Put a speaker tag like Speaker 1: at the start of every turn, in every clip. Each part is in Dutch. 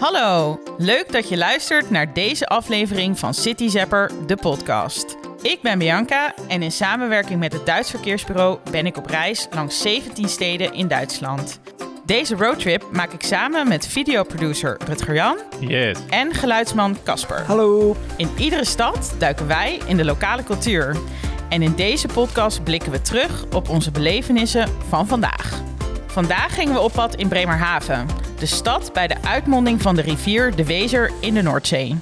Speaker 1: Hallo, leuk dat je luistert naar deze aflevering van City Zapper, de podcast. Ik ben Bianca en in samenwerking met het Duits Verkeersbureau ben ik op reis langs 17 steden in Duitsland. Deze roadtrip maak ik samen met videoproducer Rutger Jan
Speaker 2: Yes.
Speaker 1: en geluidsman Casper.
Speaker 3: Hallo.
Speaker 1: In iedere stad duiken wij in de lokale cultuur. En in deze podcast blikken we terug op onze belevenissen van vandaag. Vandaag gingen we op pad in Bremerhaven, de stad bij de uitmonding van de rivier de Wezer in de Noordzee.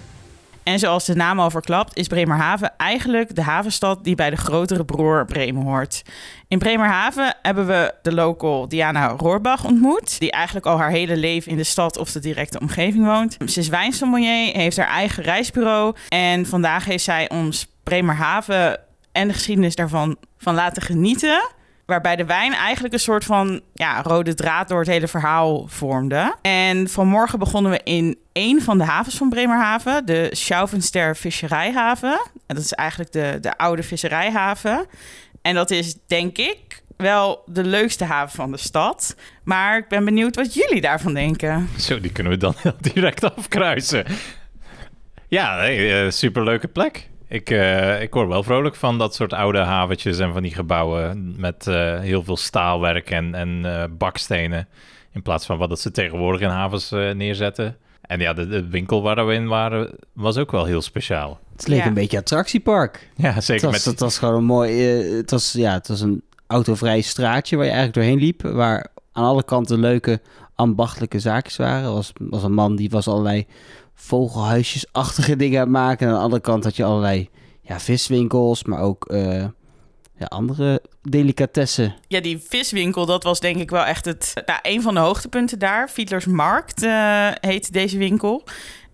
Speaker 1: En zoals de naam al verklapt, is Bremerhaven eigenlijk de havenstad die bij de grotere broer Bremen hoort. In Bremerhaven hebben we de local Diana Rohrbach ontmoet, die eigenlijk al haar hele leven in de stad of de directe omgeving woont. Ze is wijnsommelier, heeft haar eigen reisbureau en vandaag heeft zij ons Bremerhaven en de geschiedenis daarvan van laten genieten. Waarbij de wijn eigenlijk een soort van ja, rode draad door het hele verhaal vormde. En vanmorgen begonnen we in één van de havens van Bremerhaven, de Schauvenster Visserijhaven. En dat is eigenlijk de, de oude visserijhaven. En dat is, denk ik, wel de leukste haven van de stad. Maar ik ben benieuwd wat jullie daarvan denken.
Speaker 2: Zo, die kunnen we dan heel direct afkruisen. Ja, nee, eh, superleuke plek. Ik, eh, ik word wel vrolijk van dat soort oude haventjes en van die gebouwen met eh, heel veel staalwerk en, en eh, bakstenen. In plaats van wat dat ze tegenwoordig in havens neerzetten. En ja, de, de winkel waar we in waren was ook wel heel speciaal.
Speaker 3: Het leek
Speaker 1: Ja.
Speaker 3: een beetje attractiepark.
Speaker 2: Ja,
Speaker 3: Het
Speaker 2: zeker
Speaker 3: was,
Speaker 2: met...
Speaker 3: het was gewoon een mooi... het, was, ja, het was een autovrij straatje waar je eigenlijk doorheen liep. Waar aan alle kanten leuke ambachtelijke zaakjes waren. Er was, was een man die was allerlei vogelhuisjesachtige dingen aan het maken. En aan de andere kant had je allerlei ja, viswinkels, maar ook eh, ja, andere delicatessen.
Speaker 1: Ja, die viswinkel, dat was denk ik wel echt het, nou, een van de hoogtepunten daar. Fiedlers Markt eh, heet deze winkel.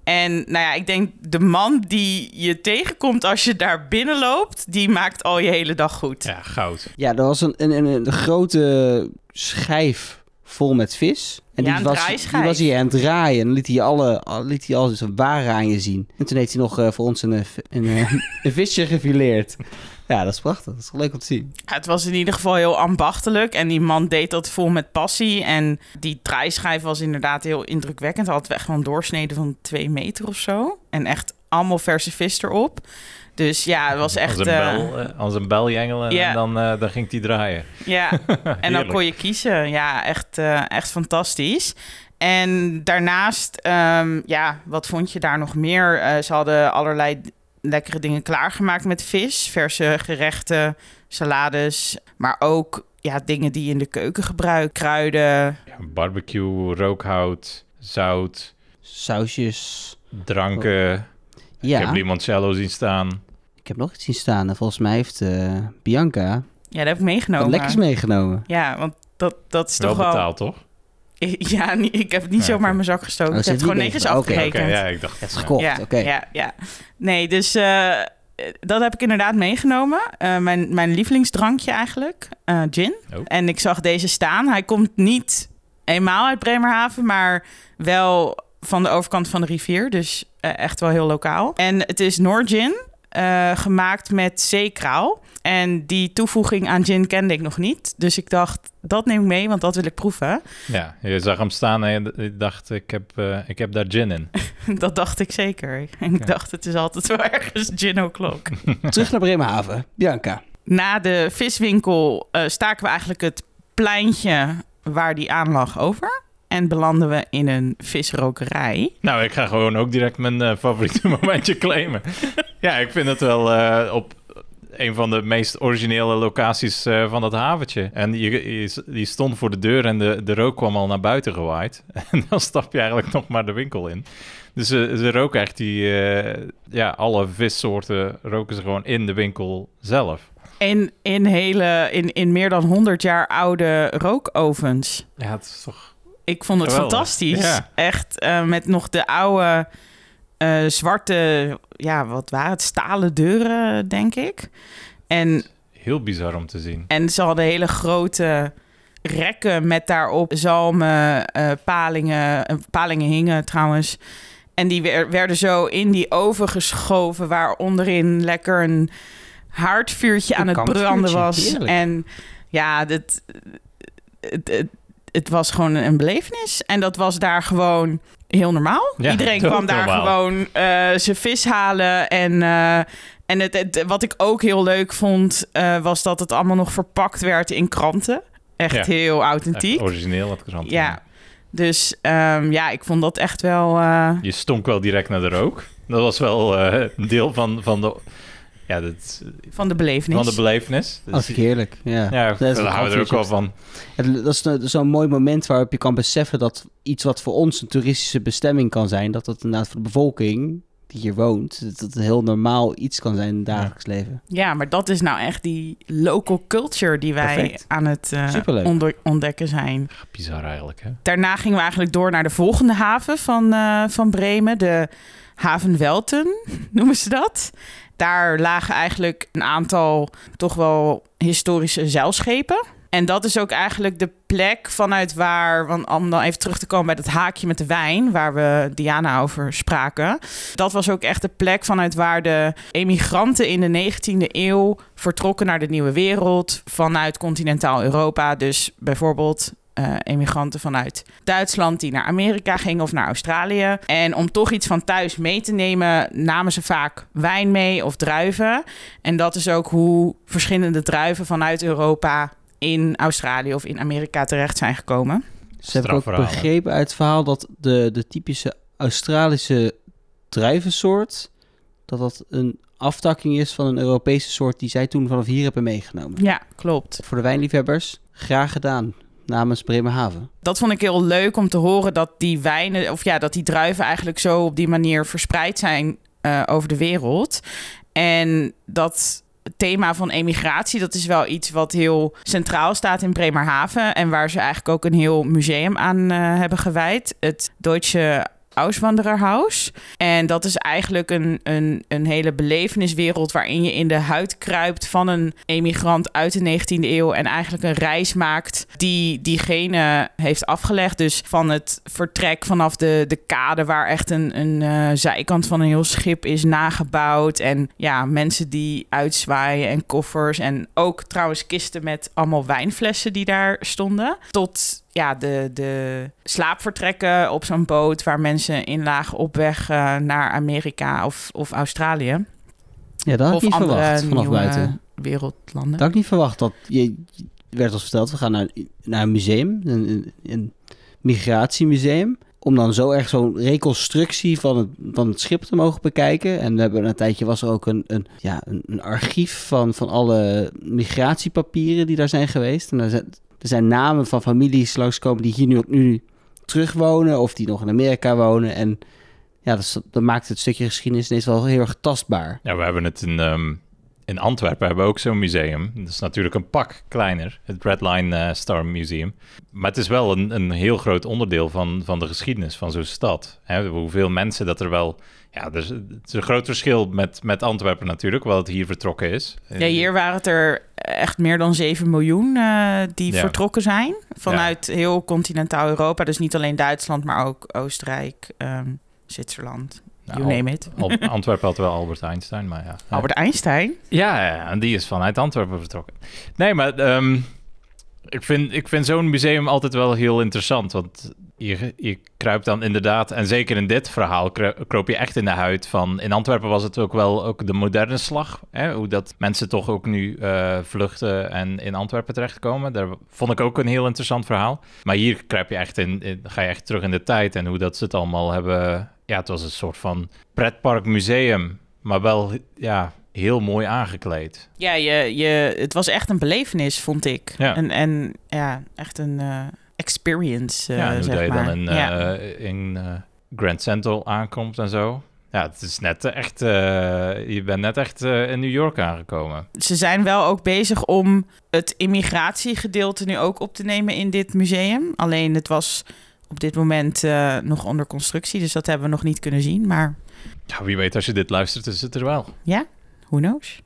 Speaker 1: En nou ja, ik denk de man die je tegenkomt als je daar binnenloopt, die maakt al je hele dag goed.
Speaker 2: Ja, goud.
Speaker 3: Ja, er was een, een, een, een grote schijf vol met vis. En
Speaker 1: Ja,
Speaker 3: die, was, die was hij aan het draaien. En dan liet hij, alle, al- liet hij al zijn waren aan je zien. En toen heeft hij nog eh, voor ons een, eh, een, eh, een visje gefileerd. Ja, dat is prachtig. Dat is leuk om te zien.
Speaker 1: Ja, Het was in ieder geval heel ambachtelijk en die man deed dat vol met passie. En die draaischijf was inderdaad heel indrukwekkend. Hij had echt wel een doorsnede van twee meter of zo. En echt allemaal verse vis erop. Dus ja, het was echt...
Speaker 2: als, een
Speaker 1: eh,
Speaker 2: bel, eh, als een bel jengelen
Speaker 1: Ja.
Speaker 2: en dan, eh, dan ging die draaien.
Speaker 1: Ja, en dan kon je kiezen. Ja, echt, eh, echt fantastisch. En daarnaast, ehm, ja, wat vond je daar nog meer? Eh, ze hadden allerlei lekkere dingen klaargemaakt met vis. Verse gerechten, salades. Maar ook ja, dingen die je in de keuken gebruikt. Kruiden.
Speaker 2: Ja, barbecue, rookhout, zout,
Speaker 3: Sausjes.
Speaker 2: dranken. Ik heb
Speaker 3: Ja,
Speaker 2: limoncello zien staan.
Speaker 3: Ik heb nog iets zien staan. En volgens mij heeft eh, Bianca
Speaker 1: Ja, dat heb ik
Speaker 3: wat
Speaker 1: meegenomen.
Speaker 3: lekkers meegenomen.
Speaker 1: Ja, want dat, dat is
Speaker 2: Wel
Speaker 1: toch wel...
Speaker 2: betaald, toch?
Speaker 1: Ja, niet- ik heb het niet
Speaker 2: Ja,
Speaker 1: zomaar in mijn zak gestoken.
Speaker 3: Oh,
Speaker 1: ik
Speaker 3: ze
Speaker 1: heb het gewoon netjes afgerekend.
Speaker 2: ja, ik dacht...
Speaker 3: Het gekocht,
Speaker 1: Ja,
Speaker 3: oké.
Speaker 1: ja, ja. Nee, dus eh, dat heb ik inderdaad meegenomen. Eh, mijn, mijn lievelingsdrankje eigenlijk, eh, gin.
Speaker 2: Oh.
Speaker 1: En ik zag deze staan. Hij komt niet eenmaal uit Bremerhaven, maar wel van de overkant van de rivier. Dus echt wel heel lokaal. En het is Noorgin, eh gemaakt met zeekraal. En die toevoeging aan gin kende ik nog niet. Dus ik dacht, dat neem ik mee, want dat wil ik proeven.
Speaker 2: Ja, je zag hem staan en je dacht, ik heb, eh, ik heb daar gin in.
Speaker 1: dat dacht ik zeker. En ik
Speaker 2: Ja.
Speaker 1: dacht, het is altijd wel ergens gin o'clock.
Speaker 3: Terug naar Bremerhaven. Bianca.
Speaker 1: Na de viswinkel eh, staken we eigenlijk het pleintje waar die aan lag over. En belanden we in een visrokerij.
Speaker 2: Nou, ik ga gewoon ook direct mijn eh, favoriete momentje claimen. Ja, ik vind het wel eh, op een van de meest originele locaties eh, van dat haventje. En je, je, die stond voor de deur en de, de rook kwam al naar buiten gewaaid. En dan stap je eigenlijk nog maar de winkel in. Dus ze, ze roken echt die... eh, ja, alle vissoorten roken ze gewoon in de winkel zelf.
Speaker 1: In, in, hele, in, in meer dan 100 jaar oude rookovens.
Speaker 2: Ja, het is toch...
Speaker 1: Ik vond het
Speaker 2: Geweldig.
Speaker 1: fantastisch.
Speaker 2: Ja.
Speaker 1: Echt eh, met nog de oude eh, zwarte, ja, wat waren het? Stalen deuren, denk ik. En
Speaker 2: Heel bizar om te zien.
Speaker 1: En ze hadden hele grote rekken met daarop zalmen, eh, palingen. eh, palingen hingen trouwens. En die wer- werden zo in die oven geschoven... waar onderin lekker een haardvuurtje aan het branden was.
Speaker 3: heerlijk.
Speaker 1: En ja, dit, het, het, het was gewoon een belevenis. En dat was daar gewoon heel normaal.
Speaker 2: Ja,
Speaker 1: Iedereen kwam daar
Speaker 2: normaal.
Speaker 1: gewoon eh, zijn vis halen. En, eh, en het, het- wat ik ook heel leuk vond, eh, was dat het allemaal nog verpakt werd in kranten. Echt
Speaker 2: Ja.
Speaker 1: heel
Speaker 2: Echt
Speaker 1: authentiek.
Speaker 2: origineel het krant.
Speaker 1: Ja. Dus ehm, ja, ik vond dat echt wel...
Speaker 2: Je stonk wel direct naar de rook. Dat was wel een deel van, van, de, ja, dat,
Speaker 1: van de belevenis.
Speaker 2: van de belevenis.
Speaker 3: Dat vind ik heerlijk. Ja,
Speaker 2: ja,
Speaker 3: Dat is
Speaker 2: daar houden we er ook wel van.
Speaker 3: Het- dat is zo'n mooi moment waarop je kan beseffen dat iets wat voor ons een toeristische bestemming kan zijn, dat dat inderdaad voor de bevolking die hier woont, dat het een heel normaal iets kan zijn in het dagelijks leven.
Speaker 1: Ja, maar dat is nou echt die local culture die wij
Speaker 3: Perfect.
Speaker 1: aan het eh, onder- ontdekken zijn.
Speaker 2: Bizar eigenlijk, hè?
Speaker 1: Daarna gingen we eigenlijk door naar de volgende haven van, eh, van Bremen, de haven Welten, noemen ze dat. Daar lagen eigenlijk een aantal toch wel historische zeilschepen. En dat is ook eigenlijk de plek vanuit waar, want om dan even terug te komen bij dat haakje met de wijn, waar we Diana over spraken. Dat was ook echt de plek vanuit waar de emigranten in de 19e eeuw vertrokken naar de nieuwe wereld vanuit continentaal Europa. Dus bijvoorbeeld eh, emigranten vanuit Duitsland die naar Amerika gingen of naar Australië. En om toch iets van thuis mee te nemen, namen ze vaak wijn mee of druiven. En dat is ook hoe verschillende druiven vanuit Europa in Australië of in Amerika terecht zijn gekomen.
Speaker 3: Dus heb ik ook begrepen uit het verhaal dat de, de typische Australische druivensoort, dat dat een aftakking is van een Europese soort die zij toen vanaf hier hebben meegenomen.
Speaker 1: Ja, klopt.
Speaker 3: Voor de wijnliefhebbers, graag gedaan namens Bremerhaven.
Speaker 1: Dat vond ik heel leuk om te horen dat die wijnen, of ja, dat die druiven eigenlijk zo op die manier verspreid zijn eh, over de wereld. En dat thema van emigratie, dat is wel iets wat heel centraal staat in Bremerhaven. En waar ze eigenlijk ook een heel museum aan eh, hebben gewijd. Het Deutsche Auswandererhaus. En dat is eigenlijk een, een, een hele beleveniswereld waarin je in de huid kruipt van een emigrant uit de 19e eeuw en eigenlijk een reis maakt die diegene heeft afgelegd. Dus van het vertrek vanaf de, de kade waar echt een, een eh, zijkant van een heel schip is nagebouwd. En ja, mensen die uitzwaaien en koffers. En ook trouwens kisten met allemaal wijnflessen die daar stonden. Tot ja, de, de slaapvertrekken op zo'n boot waar mensen in lagen op weg eh, naar Amerika of, of Australië.
Speaker 3: Ja, dat had
Speaker 1: of
Speaker 3: ik niet verwacht vanaf buiten.
Speaker 1: wereldlanden.
Speaker 3: Dat had ik niet verwacht. Dat je, werd ons verteld, we gaan naar, naar een museum, een, een, migratiemuseum. Om dan zo erg zo'n reconstructie van het, van het schip te mogen bekijken. En we hebben een tijdje was er ook een, een, ja, een, een archief van, van alle migratiepapieren die daar zijn geweest. En er zijn, er zijn namen van families langskomen die hier nu, nu terugwonen of die nog in Amerika wonen. En ja, dat, dat maakt het stukje geschiedenis ineens wel heel erg tastbaar.
Speaker 2: Ja, we hebben het in, ehm, in Antwerpen hebben we ook zo'n museum. Dat is natuurlijk een pak kleiner, het Red Line eh, Star Museum. Maar het is wel een, een heel groot onderdeel van, van de geschiedenis van zo'n stad. Hè, hoeveel mensen dat er wel... Ja, dus, het is een groot verschil met, met Antwerpen natuurlijk, wat het hier vertrokken is.
Speaker 1: Ja, hier waren het er echt meer dan 7 miljoen eh, die
Speaker 2: Ja.
Speaker 1: vertrokken zijn. Vanuit heel continentaal Europa. Dus niet alleen Duitsland, maar ook Oostenrijk, ehm, Zwitserland.
Speaker 2: Nou,
Speaker 1: you name it.
Speaker 2: Antwerpen had wel Albert Einstein, maar ja.
Speaker 1: Albert Einstein.
Speaker 2: Ja, ja, en die is vanuit Antwerpen vertrokken. Nee, maar ehm, ik vind, ik vind zo'n museum altijd wel heel interessant. Want je, je kruipt dan inderdaad, en zeker in dit verhaal, kroop je echt in de huid van... In Antwerpen was het ook wel ook de moderne slag. Hè? Hoe dat mensen toch ook nu eh, vluchten en in Antwerpen terechtkomen. Daar vond ik ook een heel interessant verhaal. Maar hier kruip je echt in, in- ga je echt terug in de tijd en hoe dat ze het allemaal hebben... Ja, het was een soort van pretparkmuseum, maar wel ja, heel mooi aangekleed.
Speaker 1: Ja, je, je, het was echt een belevenis, vond ik.
Speaker 2: Ja.
Speaker 1: En, en ja, echt een eh, experience, eh,
Speaker 2: ja, en hoe
Speaker 1: zeg
Speaker 2: je
Speaker 1: maar.
Speaker 2: dan in,
Speaker 1: ja.
Speaker 2: eh, in eh, Grand Central aankomt en zo. Ja, het is net echt... eh, je bent net echt eh, in New York aangekomen.
Speaker 1: Ze zijn wel ook bezig om het immigratiegedeelte nu ook op te nemen in dit museum. Alleen het was op dit moment eh, nog onder constructie, dus dat hebben we nog niet kunnen zien. Maar
Speaker 2: Ja, wie weet, als je dit luistert, is het er wel.
Speaker 1: who knows?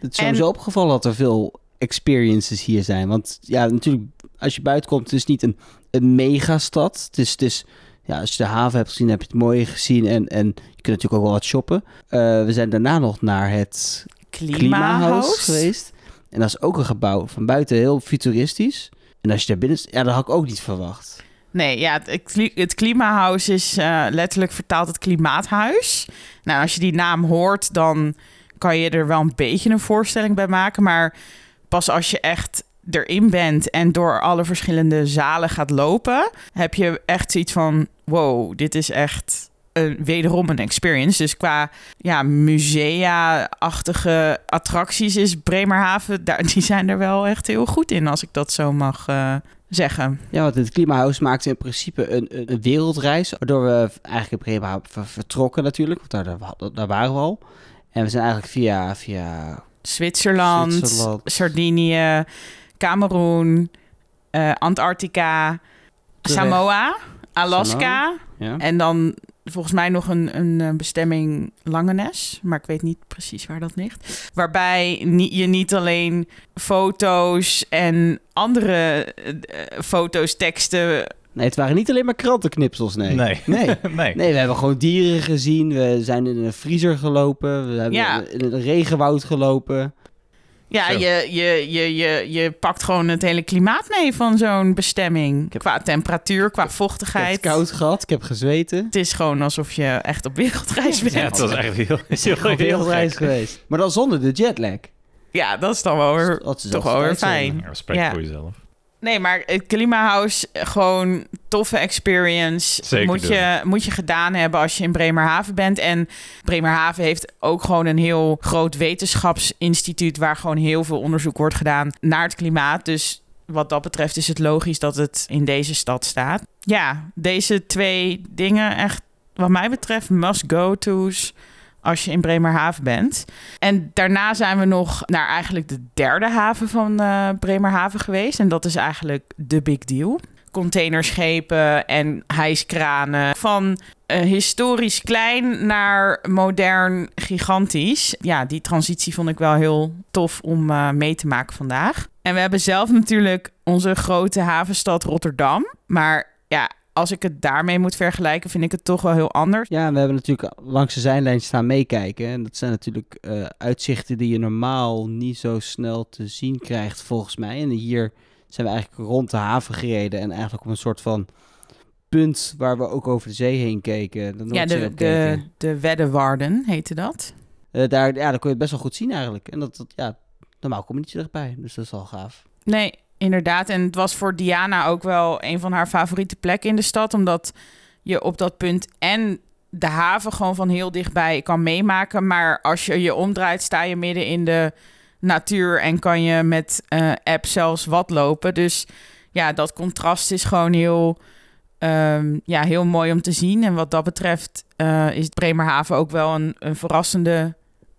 Speaker 3: Het is sowieso opgevallen dat er veel experiences hier zijn. Want ja, natuurlijk, als je buiten komt, het is niet een, een megastad. Het is, het is, ja, als je de haven hebt gezien, heb je het mooie gezien. En, en je kunt natuurlijk ook wel wat shoppen. Eh, we zijn daarna nog naar het Klimahuis geweest. En dat is ook een gebouw van buiten heel futuristisch. En als je daar binnen... Ja, dat had ik ook niet verwacht.
Speaker 1: Nee, ja, het, het, is eh, letterlijk vertaald het klimaathuis. Nou, als je die naam hoort, dan kan je er wel een beetje een voorstelling bij maken. Maar pas als je echt erin bent en door alle verschillende zalen gaat lopen, heb je echt zoiets van: wow, dit is echt een, wederom een experience. Dus qua ja, musea-achtige attracties is Bremerhaven, daar, die zijn er wel echt heel goed in, als ik dat zo mag uh, zeggen.
Speaker 3: Ja, want het Klimahuis maakte in principe een, een, wereldreis, waardoor we eigenlijk in vertrokken natuurlijk, want daar, daar, daar waren we al. En we zijn eigenlijk via, via
Speaker 1: Zwitserland, Zwitserland. Sardinië, Cameroen, uh, Antarctica, Samoa, Alaska. Ja. En dan volgens mij nog een, een eh, bestemming Langenes, maar ik weet niet precies waar dat ligt. Waarbij je niet alleen foto's en andere uh, foto's, teksten.
Speaker 3: Nee, het waren niet alleen maar krantenknipsels, nee.
Speaker 2: Nee.
Speaker 3: Nee. nee. nee. we hebben gewoon dieren gezien. We zijn in een vriezer gelopen. We hebben ja. in een regenwoud gelopen.
Speaker 1: Ja, je, je, je, je, je pakt gewoon het hele klimaat mee van zo'n bestemming. Heb, qua temperatuur, qua vochtigheid.
Speaker 3: Ik heb koud gehad, ik heb gezweten.
Speaker 1: Het is gewoon alsof je echt op wereldreis bent.
Speaker 2: Ja, het was eigenlijk heel, heel, heel,
Speaker 3: wereldreis geweest. Maar dan zonder de jetlag.
Speaker 1: Ja, dat is dan wel weer, toch wel weer fijn.
Speaker 2: Ja, respect ja. voor jezelf.
Speaker 1: Nee, maar het Klimahuis, gewoon toffe experience.
Speaker 2: Zeker
Speaker 1: moet, je, moet je gedaan hebben als je in Bremerhaven bent. En Bremerhaven heeft ook gewoon een heel groot wetenschapsinstituut... waar gewoon heel veel onderzoek wordt gedaan naar het klimaat. Dus wat dat betreft is het logisch dat het in deze stad staat. Ja, deze twee dingen echt, wat mij betreft, must-go-to's als je in Bremerhaven bent. En daarna zijn we nog naar eigenlijk de derde haven van uh, Bremerhaven geweest. En dat is eigenlijk de big deal. Containerschepen en hijskranen. Van uh, historisch klein naar modern gigantisch. Ja, die transitie vond ik wel heel tof om uh, mee te maken vandaag. En we hebben zelf natuurlijk onze grote havenstad Rotterdam. Maar ja, als ik het daarmee moet vergelijken, vind ik het toch wel heel anders.
Speaker 3: Ja, we hebben natuurlijk langs de zijlijn staan meekijken. En dat zijn natuurlijk uh, uitzichten die je normaal niet zo snel te zien krijgt, volgens mij. En hier zijn we eigenlijk rond de haven gereden en eigenlijk op een soort van punt waar we ook over de zee heen keken.
Speaker 1: De ja, de, de, de heette dat.
Speaker 3: Uh, daar, ja, daar kon je het best wel goed zien eigenlijk. En dat, dat ja, normaal kom je niet dichtbij, dus dat is al gaaf.
Speaker 1: Nee, Inderdaad, en het was voor Diana ook wel een van haar favoriete plekken in de stad, omdat je op dat punt en de haven gewoon van heel dichtbij kan meemaken, maar als je je omdraait, sta je midden in de natuur en kan je met uh, app zelfs wat lopen. Dus ja, dat contrast is gewoon heel, um, ja, heel mooi om te zien. En wat dat betreft uh, is Bremerhaven ook wel een, een verrassende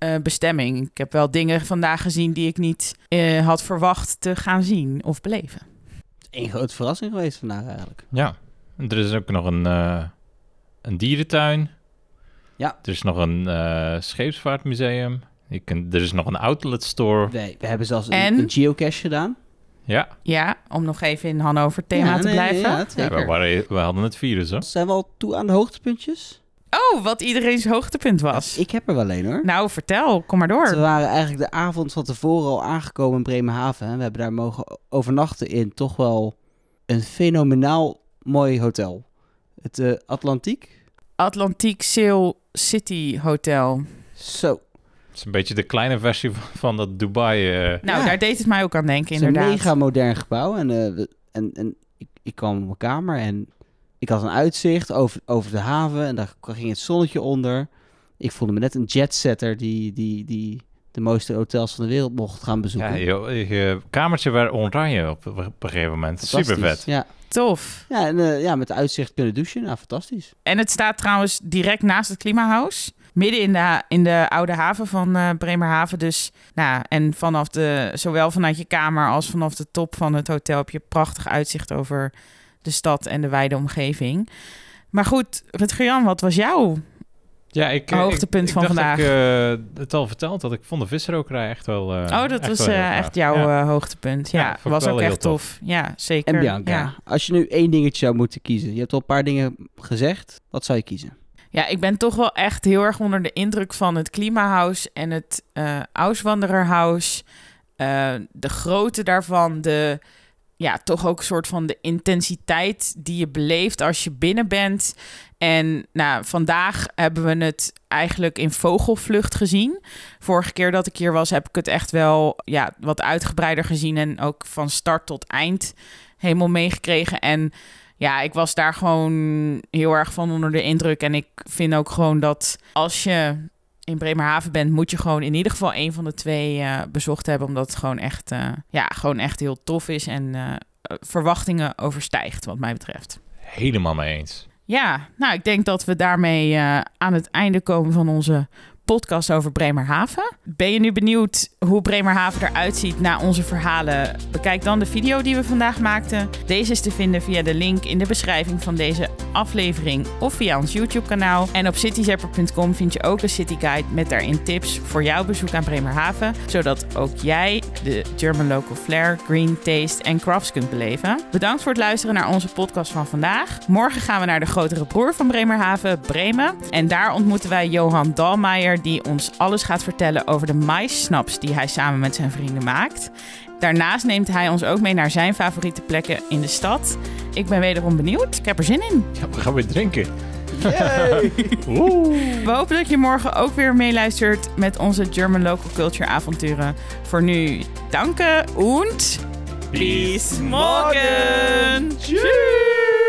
Speaker 1: uh, bestemming. Ik heb wel dingen vandaag gezien die ik niet uh, had verwacht te gaan zien of beleven.
Speaker 3: Een grote verrassing geweest vandaag eigenlijk.
Speaker 2: Ja, er is ook nog een, uh, een dierentuin.
Speaker 3: Ja.
Speaker 2: Er is nog een scheepsvaartmuseum. Kunt, er is nog een outlet store.
Speaker 3: Nee, we hebben zelfs een, een geocache gedaan.
Speaker 2: Ja.
Speaker 1: Ja, om nog even in Hannover thema ja, te nee, blijven. Ja,
Speaker 2: ja, we, waren, we hadden het virus, hoor.
Speaker 3: Zijn we al toe aan de hoogtepuntjes?
Speaker 1: Oh, wat iedereen's hoogtepunt was.
Speaker 3: ik heb er wel een hoor.
Speaker 1: Nou, vertel. Kom maar door.
Speaker 3: We waren eigenlijk de avond van tevoren al aangekomen in Bremerhaven. We hebben daar mogen overnachten in toch wel een fenomenaal mooi hotel. Het uh, Atlantiek.
Speaker 1: Atlantiek Sail City Hotel.
Speaker 3: Zo.
Speaker 2: Het is een beetje de kleine versie van dat Dubai. Uh...
Speaker 1: Nou, daar deed het mij ook aan denken, inderdaad.
Speaker 3: Het is een mega modern gebouw. En, uh, en, en ik, ik kwam op mijn kamer en ik had een uitzicht over, over de haven en daar ging het zonnetje onder. Ik voelde me net een jetsetter die, die, die de mooiste hotels van de wereld mocht gaan bezoeken.
Speaker 2: Ja, je, je kamertje werd oranje op, op een gegeven moment. Super vet.
Speaker 3: Ja.
Speaker 1: Tof.
Speaker 3: Ja, en uh, ja, met uitzicht kunnen douchen. Nou, fantastisch.
Speaker 1: En het staat trouwens direct naast het Klimahuis. Midden in de, in de oude haven van uh, Bremerhaven. Dus, nou, en vanaf de, zowel vanuit je kamer als vanaf de top van het hotel heb je prachtig uitzicht over de stad en de wijde omgeving. Maar goed, Rutger-Jan, wat was jouw
Speaker 2: ja, ik,
Speaker 1: hoogtepunt
Speaker 2: ik,
Speaker 1: van
Speaker 2: ik
Speaker 1: vandaag?
Speaker 2: Ik uh, het al verteld dat ik vond de visserokerij echt wel. Uh,
Speaker 1: oh, dat was uh, echt jouw ja. hoogtepunt. Ja, ja was ook echt tof. tof. Ja, zeker.
Speaker 3: En Bianca, ja. als je nu één dingetje zou moeten kiezen, je hebt al een paar dingen gezegd. Wat zou je kiezen?
Speaker 1: Ja, ik ben toch wel echt heel erg onder de indruk van het Klimahuis en het uh, Auswandererhuis. de grootte daarvan, de ja, toch ook een soort van de intensiteit die je beleeft als je binnen bent. En nou, vandaag hebben we het eigenlijk in vogelvlucht gezien. Vorige keer dat ik hier was, heb ik het echt wel ja, wat uitgebreider gezien. En ook van start tot eind helemaal meegekregen. En ja, ik was daar gewoon heel erg van onder de indruk. En ik vind ook gewoon dat als je in Bremerhaven bent, moet je gewoon in ieder geval een van de twee uh, bezocht hebben. Omdat het gewoon echt, uh, ja, gewoon echt heel tof is en uh, verwachtingen overstijgt, wat mij betreft.
Speaker 2: Helemaal mee eens.
Speaker 1: Ja, nou, ik denk dat we daarmee aan het einde komen van onze podcast over Bremerhaven. Ben je nu benieuwd hoe Bremerhaven eruit ziet na onze verhalen? Bekijk dan de video die we vandaag maakten. Deze is te vinden via de link in de beschrijving van deze aflevering of via ons YouTube-kanaal. En op cityzapper.com vind je ook een city guide met daarin tips voor jouw bezoek aan Bremerhaven, zodat ook jij de German local flair, green taste en crafts kunt beleven. Bedankt voor het luisteren naar onze podcast van vandaag. Morgen gaan we naar de grotere broer van Bremerhaven, Bremen. En daar ontmoeten wij Johan Die ons alles gaat vertellen over de maïssnaps die hij samen met zijn vrienden maakt. Daarnaast neemt hij ons ook mee naar zijn favoriete plekken in de stad. Ik ben wederom benieuwd. Ik heb er zin in.
Speaker 2: Ja, we gaan weer drinken.
Speaker 1: we hopen dat je morgen ook weer meeluistert met onze German Local Culture avonturen. Voor nu, danken und
Speaker 2: Bis
Speaker 1: morgen. Tschüss.